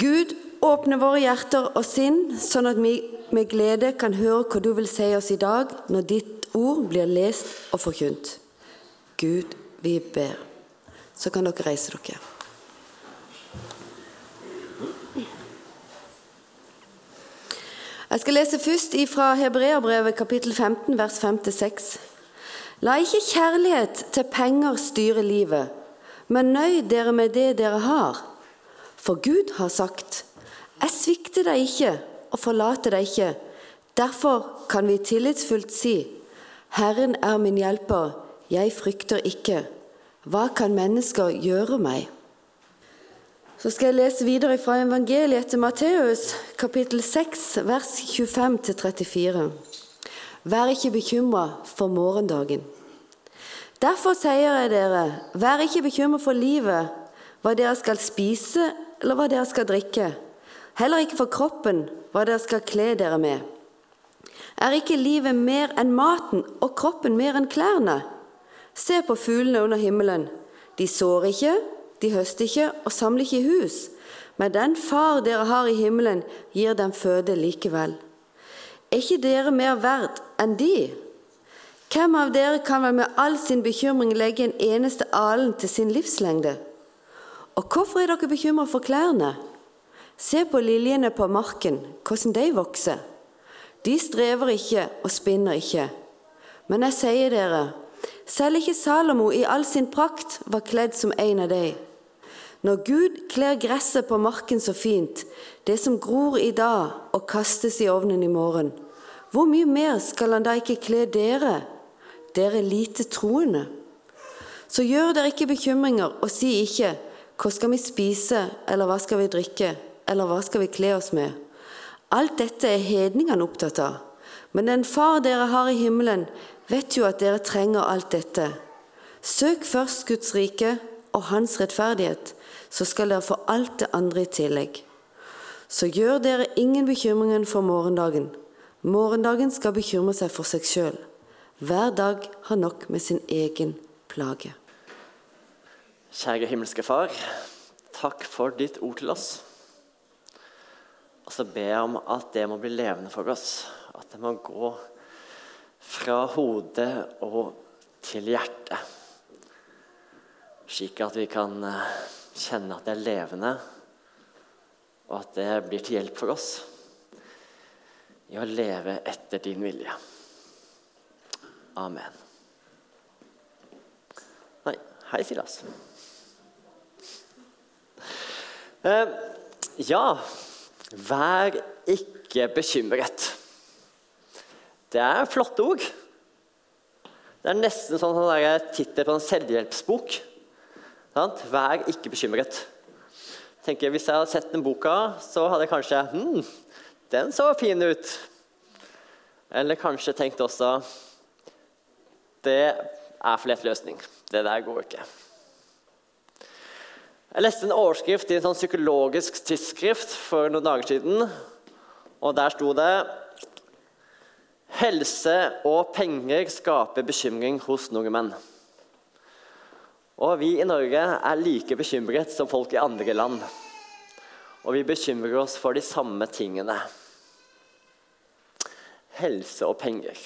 Gud, åpne våre hjerter og sinn, sånn at vi med glede kan høre hva du vil si oss i dag når ditt ord blir lest og forkynt. Gud, vi ber. Så kan dere reise dere. Jeg skal lese først fra Hebreabrevet kapittel 15, vers 5-6. La ikke kjærlighet til penger styre livet, men nøy dere med det dere har. For Gud har sagt, jeg svikter deg ikke og forlater deg ikke. Derfor kan vi tillitsfullt si, Herren er min hjelper, jeg frykter ikke. Hva kan mennesker gjøre meg? Så skal jeg lese videre fra evangeliet til Matteus, kapittel 6, vers 25-34. Vær ikke bekymra for morgendagen. Derfor sier jeg dere, vær ikke bekymret for livet, hva dere skal spise eller hva dere skal drikke. Heller ikke for kroppen, hva dere skal kle dere med. Er ikke livet mer enn maten og kroppen mer enn klærne? Se på fuglene under himmelen. De sår ikke, de høster ikke og samler ikke i hus, men den far dere har i himmelen, gir dem føde likevel. Er ikke dere mer verdt enn de? Hvem av dere kan vel med all sin bekymring legge en eneste alen til sin livslengde? Og hvorfor er dere bekymret for klærne? Se på liljene på marken, hvordan de vokser. De strever ikke og spinner ikke. Men jeg sier dere, selv ikke Salomo i all sin prakt var kledd som en av dem. Når Gud kler gresset på marken så fint, det som gror i dag og kastes i ovnen i morgen, hvor mye mer skal han da ikke kle dere, dere lite troende? Så gjør dere ikke bekymringer og si ikke hva skal vi spise, eller hva skal vi drikke, eller hva skal vi kle oss med? Alt dette er hedningene opptatt av. Men den far dere har i himmelen, vet jo at dere trenger alt dette. Søk først Guds rike og Hans rettferdighet, så skal dere få alt det andre i tillegg. Så gjør dere ingen bekymringer for morgendagen. Morgendagen skal bekymre seg for seg sjøl. Hver dag har nok med sin egen plage. Kjære himmelske Far, takk for ditt ord til oss. Og så ber jeg om at det må bli levende for oss. At det må gå fra hodet og til hjertet. Slik at vi kan eh, kjenne at det er levende, og at det blir til hjelp for oss i å leve etter din vilje. Amen. Nei, hei, Silas. Eh, ja, vær ikke bekymret. Det er flotte ord. Det er nesten sånn, sånn tittel på en selvhjelpsbok. Sant? Vær ikke bekymret. Tenker, hvis jeg hadde sett den boka, så hadde jeg kanskje hm, den så fin ut. Eller kanskje tenkt også det er for lett løsning. Det der går ikke. Jeg leste en overskrift i en sånn psykologisk tidsskrift for noen dager siden. og Der sto det Helse og penger skaper bekymring hos noen menn. Og vi i Norge er like bekymret som folk i andre land. Og vi bekymrer oss for de samme tingene. Helse og penger.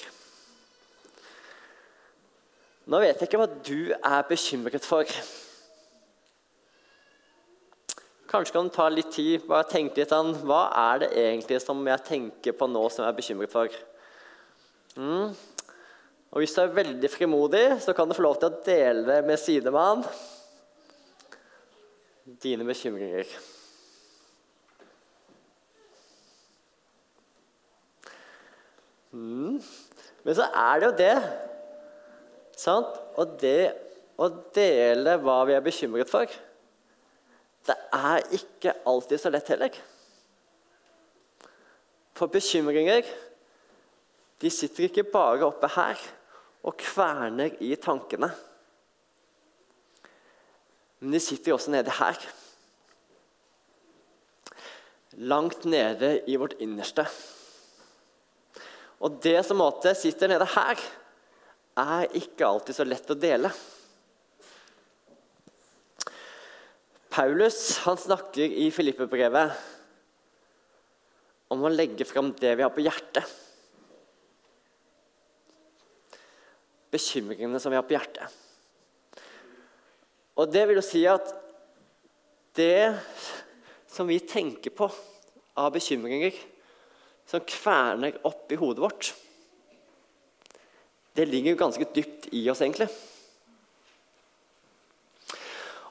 Nå vet jeg ikke hva du er bekymret for. Kanskje kan du ta litt tid bare tenke litt an, Hva er det egentlig som jeg tenker på nå som jeg er bekymret for? Mm. Og hvis du er veldig frimodig, så kan du få lov til å dele med sidemann dine bekymringer. Mm. Men så er det jo det sant? Og det å dele hva vi er bekymret for, det er ikke alltid så lett heller. For bekymringer de sitter ikke bare oppe her og kverner i tankene. Men de sitter også nede her. Langt nede i vårt innerste. Og det som sitter nede her, er ikke alltid så lett å dele. Paulus han snakker i Filippe-brevet om å legge fram det vi har på hjertet. Bekymringene som vi har på hjertet. Og det vil jo si at det som vi tenker på av bekymringer som kverner opp i hodet vårt, det ligger jo ganske dypt i oss, egentlig.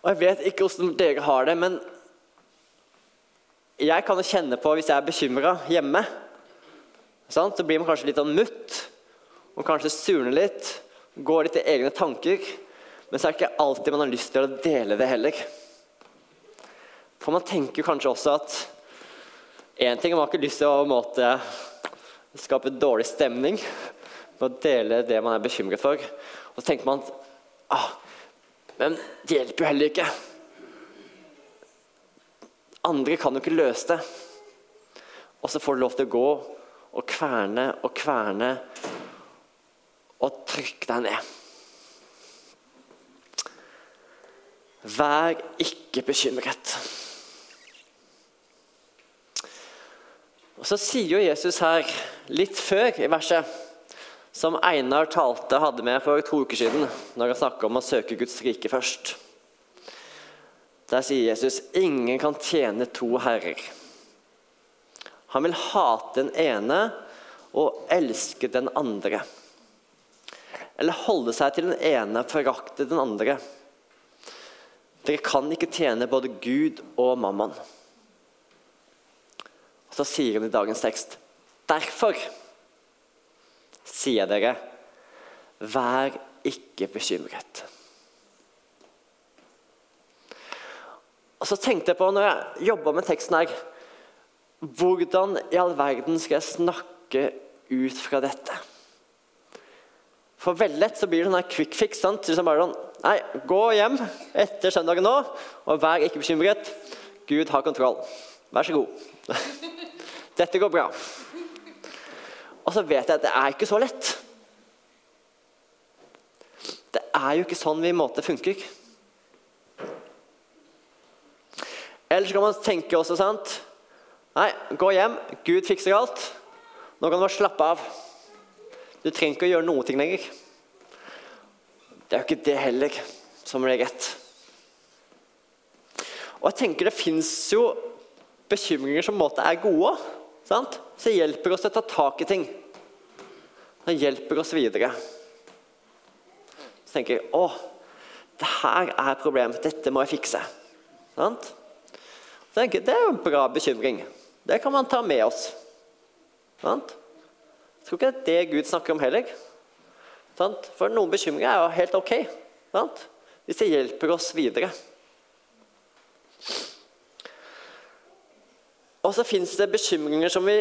Og Jeg vet ikke hvordan dere har det, men jeg kan jo kjenne på hvis jeg er bekymra hjemme. Sant? Så blir man kanskje litt sånn mutt, og kanskje surner litt, går litt i egne tanker. Men så er det ikke alltid man har lyst til å dele det heller. For man tenker kanskje også at én ting man har ikke lyst til å måte, skape dårlig stemning med å dele det man er bekymret for. Og så tenker man at ah, men det hjelper jo heller ikke. Andre kan jo ikke løse det. Og så får du lov til å gå og kverne og kverne og trykke deg ned. Vær ikke bekymret. Og Så sier jo Jesus her, litt før i verset, som Einar talte hadde med for to uker siden, når han snakka om å søke Guds rike først. Der sier Jesus ingen kan tjene to herrer. Han vil hate den ene og elske den andre. Eller holde seg til den ene og forakte den andre. Dere kan ikke tjene både Gud og mammon. Og Så sier han i dagens tekst derfor sier dere, vær ikke bekymret. Og så tenkte jeg på, når jeg jobba med teksten her Hvordan i all verden skal jeg snakke ut fra dette? For veldig lett så blir det sånn quick fix. sant? Liksom bare sånn, Nei, gå hjem etter søndagen nå, og vær ikke bekymret. Gud har kontroll. Vær så god. Dette går bra. Og så vet jeg at det er ikke så lett. Det er jo ikke sånn vi måte funker. Eller så kan man tenke også, sant Nei, gå hjem. Gud fikser alt. Nå kan du bare slappe av. Du trenger ikke å gjøre noe ting lenger. Det er jo ikke det heller som blir rett. Og jeg tenker Det fins jo bekymringer som måte er gode. Sant? Så hjelper det oss å ta tak i ting. Det hjelper oss videre. Så tenker jeg å, det her er et problem. Dette må jeg fikse. Sant? Tenker Det er jo en bra bekymring. Det kan man ta med oss. Sant? Jeg tror ikke det er det Gud snakker om heller. Sant? For noen bekymringer er jo helt ok. Sant? Hvis det hjelper oss videre. Og så fins det bekymringer som vi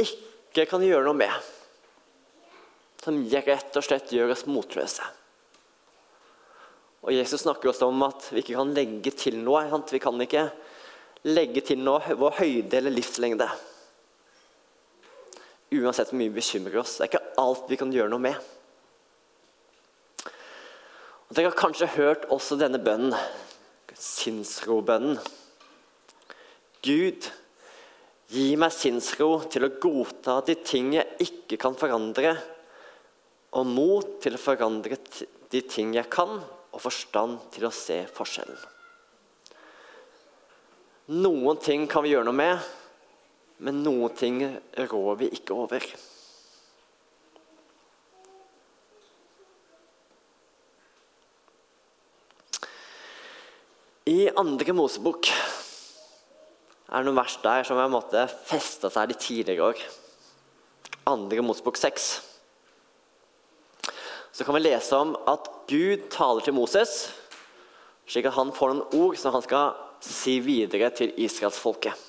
ikke kan gjøre noe med. Som rett og slett gjør oss motløse. Og Jesus snakker også om at vi ikke kan legge til noe. Vi kan ikke legge til noe vår høyde eller livslengde. Uansett hvor mye vi bekymrer oss. Det er ikke alt vi kan gjøre noe med. Og Dere har kanskje hørt også denne bønnen, sinnsrobønnen. Gud, gi meg sinnsro til å godta de ting jeg ikke kan forandre, og mot til å forandre de ting jeg kan, og forstand til å se forskjellen. Noen ting kan vi gjøre noe med, men noen ting rår vi ikke over. I andre Mosebok er noen vers der som har festa seg de tidligere år. Andre Mosebok 6. Så kan vi lese om at Gud taler til Moses, slik at han får noen ord som han skal si videre til israelsfolket.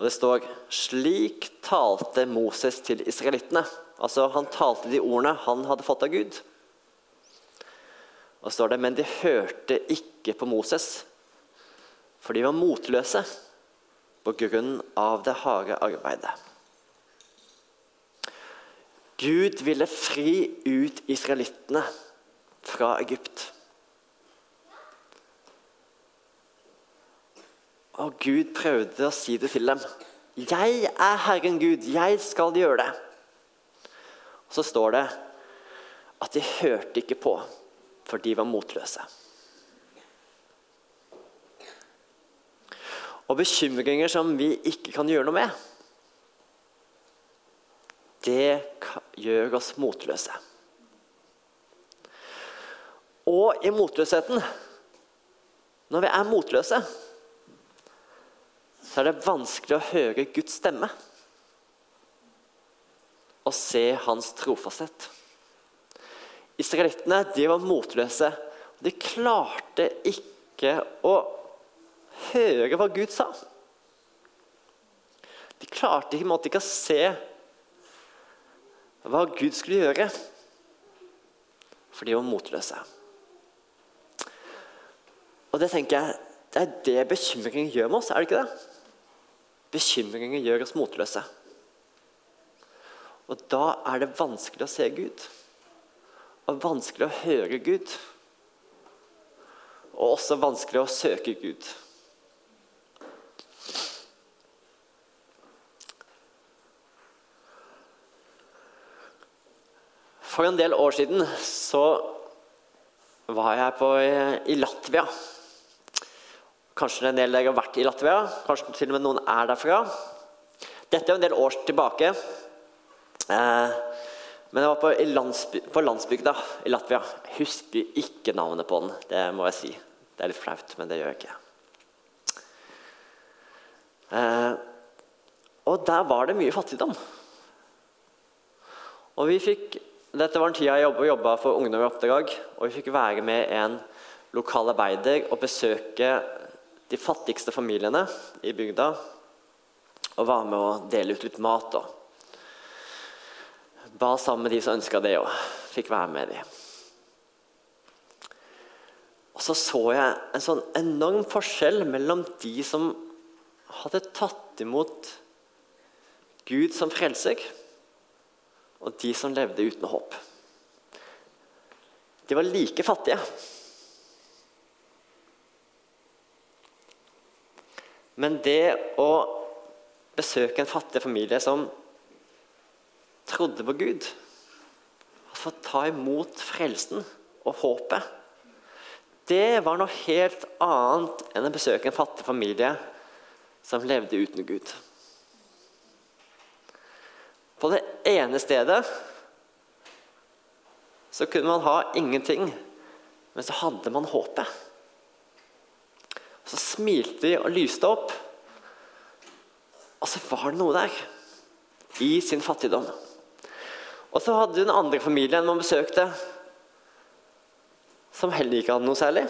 Og det står slik talte Moses til israelittene. Altså, Han talte de ordene han hadde fått av Gud. Og står det, Men de hørte ikke på Moses, for de var motløse på grunn av det harde arbeidet. Gud ville fri ut israelittene fra Egypt. Og Gud prøvde å si det til dem. 'Jeg er Herren Gud, jeg skal gjøre det.' Og Så står det at de hørte ikke på, for de var motløse. Og bekymringer som vi ikke kan gjøre noe med, det gjør oss motløse. Og i motløsheten, når vi er motløse så er det vanskelig å høre Guds stemme og se hans trofasthet. Israelittene de var motløse. De klarte ikke å høre hva Gud sa. De klarte ikke, måtte ikke å se hva Gud skulle gjøre, for de var motløse. Og det tenker jeg, det er det bekymringen gjør med oss, er det ikke det? Bekymringer gjør oss motløse. Og da er det vanskelig å se Gud. Og vanskelig å høre Gud. Og også vanskelig å søke Gud. For en del år siden så var jeg på, i Latvia. Kanskje en del av dere har vært i Latvia, kanskje til og med noen er derfra. Dette er en del år tilbake. Eh, men jeg var på, landsby, på, landsbygda i Latvia. Jeg husker ikke navnet på den. Det må jeg si. Det er litt flaut, men det gjør jeg ikke. Eh, og der var det mye fattigdom. Og vi fikk, Dette var en tid jeg jobba for Ungdom i oppdrag. Og vi fikk være med en lokal arbeider og besøke de fattigste familiene i bygda og var med å dele ut litt mat. Og ba sammen med de som ønska det, og fikk være med de. Og så så jeg en sånn enorm forskjell mellom de som hadde tatt imot Gud som frelser, og de som levde uten håp. De var like fattige. Men det å besøke en fattig familie som trodde på Gud, få ta imot frelsen og håpet, det var noe helt annet enn å besøke en fattig familie som levde uten Gud. På det ene stedet så kunne man ha ingenting, men så hadde man håpet. Så smilte de og lyste opp. Og så var det noe der, i sin fattigdom. Og så hadde den andre familien man besøkte, som heller ikke hadde noe særlig.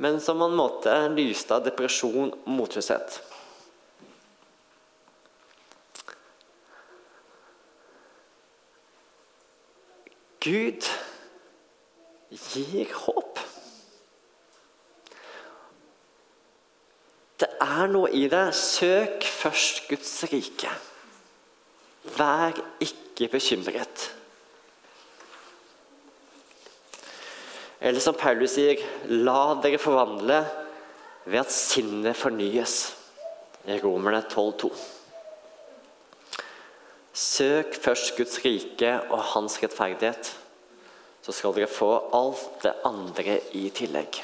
Men som på en måte lyste av depresjon og motløshet. Gud gir håp. Det er noe i det. Søk først Guds rike. Vær ikke bekymret. Eller som Paulus sier, la dere forvandle ved at sinnet fornyes. I Romerne 12,2. Søk først Guds rike og hans rettferdighet, så skal dere få alt det andre i tillegg.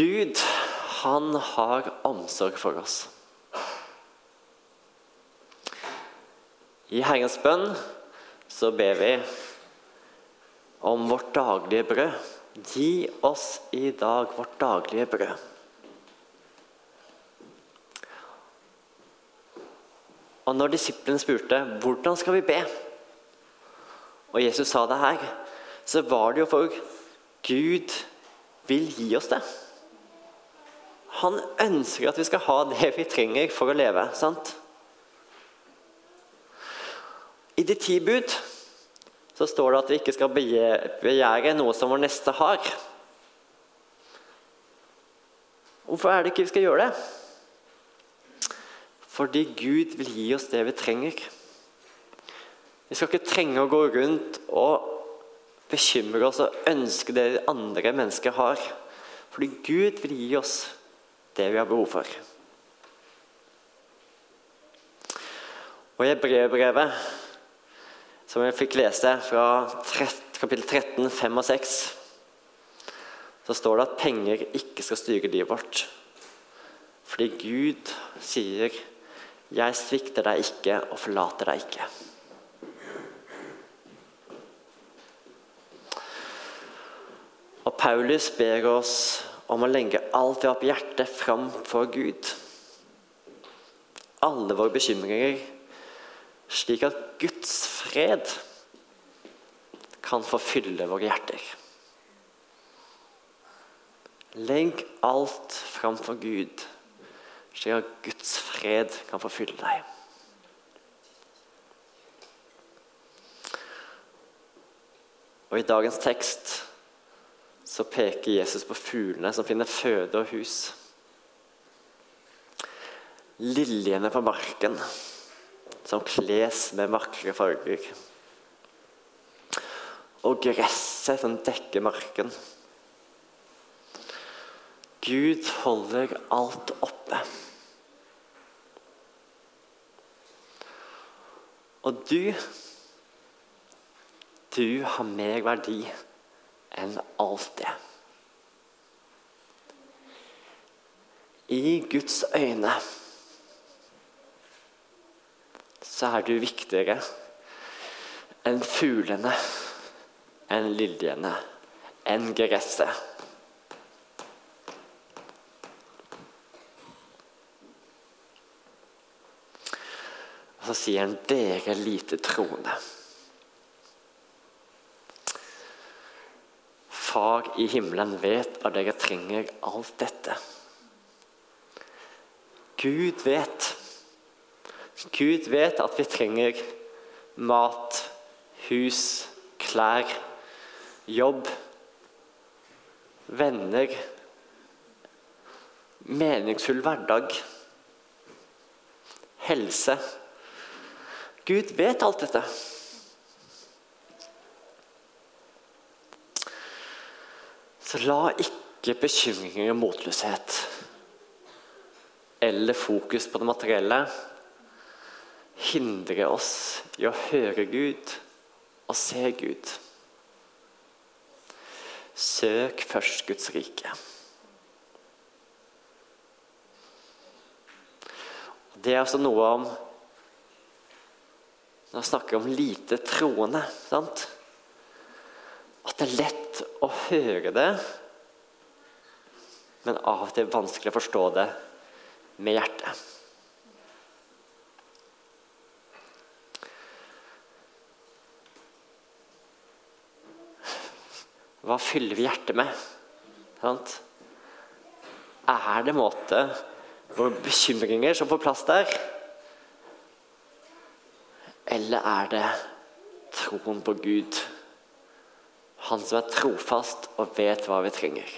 Gud, han har omsorg for oss. I Herrens bønn så ber vi om vårt daglige brød. Gi oss i dag vårt daglige brød. Og når disiplene spurte hvordan skal vi be, og Jesus sa det her, så var det jo for Gud vil gi oss det. Han ønsker at vi skal ha det vi trenger for å leve. sant? I de ti bud så står det at vi ikke skal begjære noe som vår neste har. Hvorfor er det ikke vi skal gjøre det? Fordi Gud vil gi oss det vi trenger. Vi skal ikke trenge å gå rundt og bekymre oss og ønske det andre mennesker har. Fordi Gud vil gi oss det vi har behov for. Og i brevbrevet, som jeg fikk lese fra kapittel 13, 5 og 6, så står det at penger ikke skal styre livet vårt. Fordi Gud sier 'Jeg svikter deg ikke og forlater deg ikke'. Og Paulus ber oss om å legge alt vi har på hjertet, fram for Gud. Alle våre bekymringer, slik at Guds fred kan få fylle våre hjerter. Legg alt fram for Gud slik at Guds fred kan forfylle deg. Og I dagens tekst så peker Jesus på fuglene som finner føde og hus. Liljene på marken som kles med vakre farger. Og gresset som dekker marken. Gud holder alt oppe. Og du Du har mer verdi enn alt det. I Guds øyne så er du viktigere enn fuglene, enn liljene, enn gresset. så sier han 'dere lite troende'. Far i himmelen vet at dere trenger alt dette. Gud vet. Gud vet at vi trenger mat, hus, klær, jobb, venner, meningsfull hverdag, helse. Gud vet alt dette. Så la ikke bekymringer og motløshet eller fokus på det materielle hindre oss i å høre Gud og se Gud. Søk først Guds rike. Det er altså noe om når jeg snakker om lite troende sant? Det er lett å høre det, men av og til vanskelig å forstå det med hjertet. Hva fyller vi hjertet med? Er det måte hvor bekymringer som får plass der? Eller er det troen på Gud? Han som er trofast og vet hva vi trenger.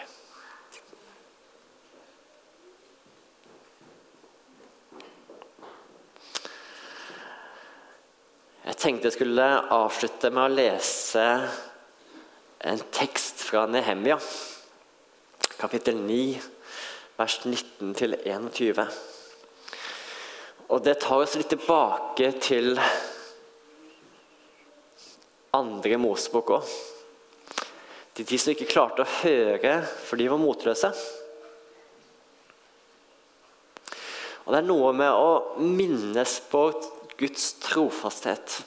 Jeg tenkte jeg skulle avslutte med å lese en tekst fra Nehemia, kapittel 9, vers 19-21. Og det tar oss litt tilbake til andre Mosebok òg. Til de som ikke klarte å høre, for de var motløse. Og Det er noe med å minnes på Guds trofasthet.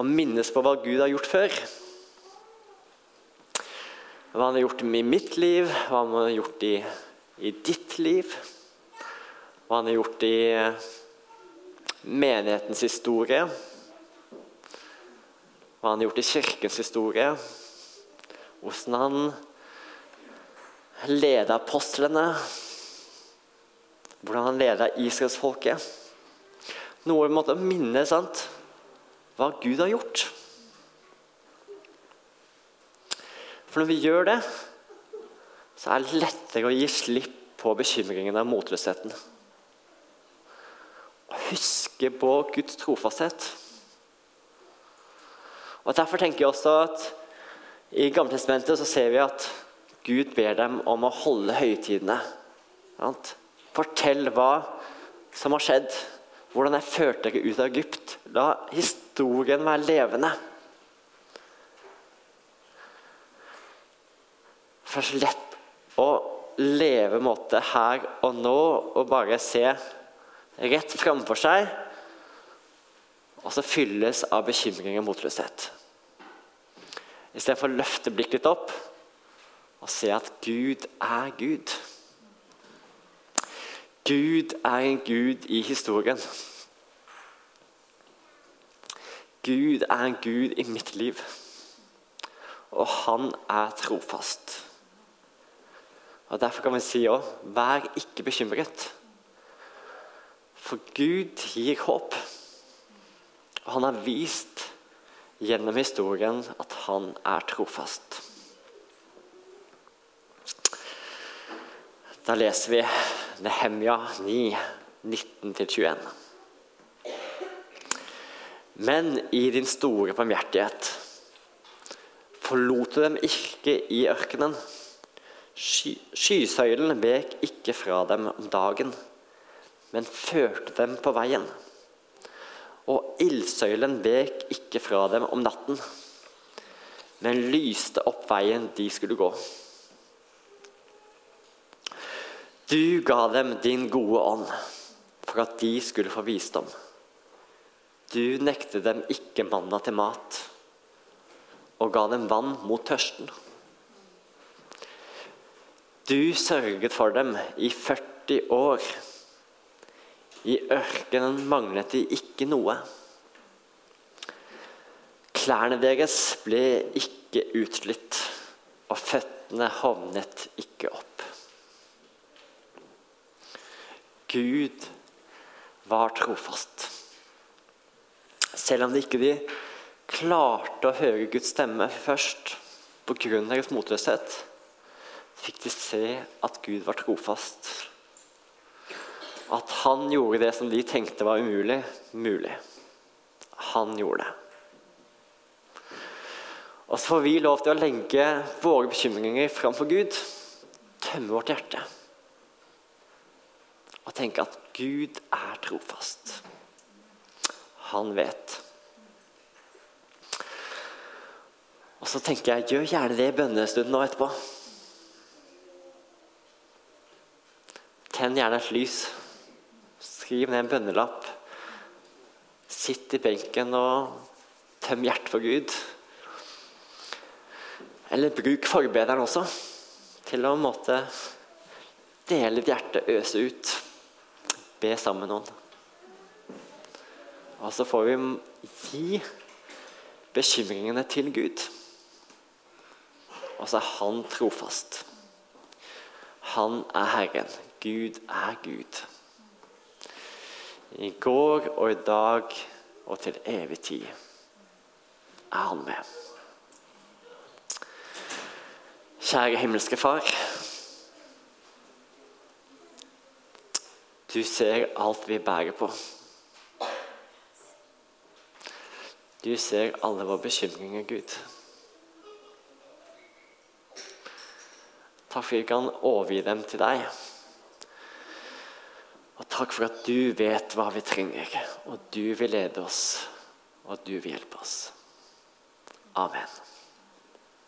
Å minnes på hva Gud har gjort før. Hva han har gjort i mitt liv, hva han har gjort i, i ditt liv. Hva han har gjort i menighetens historie hva han har gjort i kirkens historie. Hvordan han leda apostlene. Hvordan han leda israelsfolket. Noe vi måtte minne sant? hva Gud har gjort. For når vi gjør det, så er det lettere å gi slipp på bekymringene og motløsheten. Å huske på Guds trofasthet. Og Derfor tenker jeg også at i Gamletestamentet så ser vi at Gud ber dem om å holde høytidene. Fortell hva som har skjedd, hvordan jeg førte dere ut av Egypt. La historien være levende. Det er så lett å leve måte her og nå og bare se rett framfor seg, og så fylles av bekymring og motløshet. Istedenfor å løfte blikket litt opp og se at Gud er Gud. Gud er en Gud i historien. Gud er en Gud i mitt liv, og han er trofast. Og Derfor kan vi si òg vær ikke bekymret. For Gud gir håp. Og han har vist gjennom historien at han er trofast. Da leser vi Nehemja 9, 19-21. Men i din store barmhjertighet forlot du dem ikke i ørkenen Sky, skysøylen vek ikke fra dem om dagen, men førte dem på veien. Og ildsøylen vek ikke fra dem om natten, men lyste opp veien de skulle gå. Du ga dem din gode ånd for at de skulle få visdom. Du nektet dem ikke manna til mat, og ga dem vann mot tørsten. Du sørget for dem i 40 år. I ørkenen manglet de ikke noe. Klærne deres ble ikke utslitt, og føttene hovnet ikke opp. Gud var trofast. Selv om de ikke de klarte å høre Guds stemme først pga. deres motløshet, fikk de se at Gud var trofast. At han gjorde det som de tenkte var umulig, mulig. Han gjorde det. Og så får vi lov til å legge våre bekymringer framfor Gud. Tømme vårt hjerte. Og tenke at Gud er trofast. Han vet. Og så tenker jeg, gjør gjerne det i bønnestunden nå etterpå. Tenn gjerne et lys. Skriv ned en bønnelapp. Sitt i benken og tøm hjertet for Gud. Eller bruk forbederen også, til å måtte dele ditt hjerte, øse ut. Be sammen med noen. Og så får vi gi bekymringene til Gud. Og så er Han trofast. Han er Herren. Gud er Gud. I går og i dag og til evig tid er Han med. Kjære himmelske Far. Du ser alt vi bærer på. Du ser alle våre bekymringer, Gud. Takk for at vi kan overgi dem til deg. Takk for at du vet hva vi trenger, og du vil lede oss, og du vil hjelpe oss. Amen.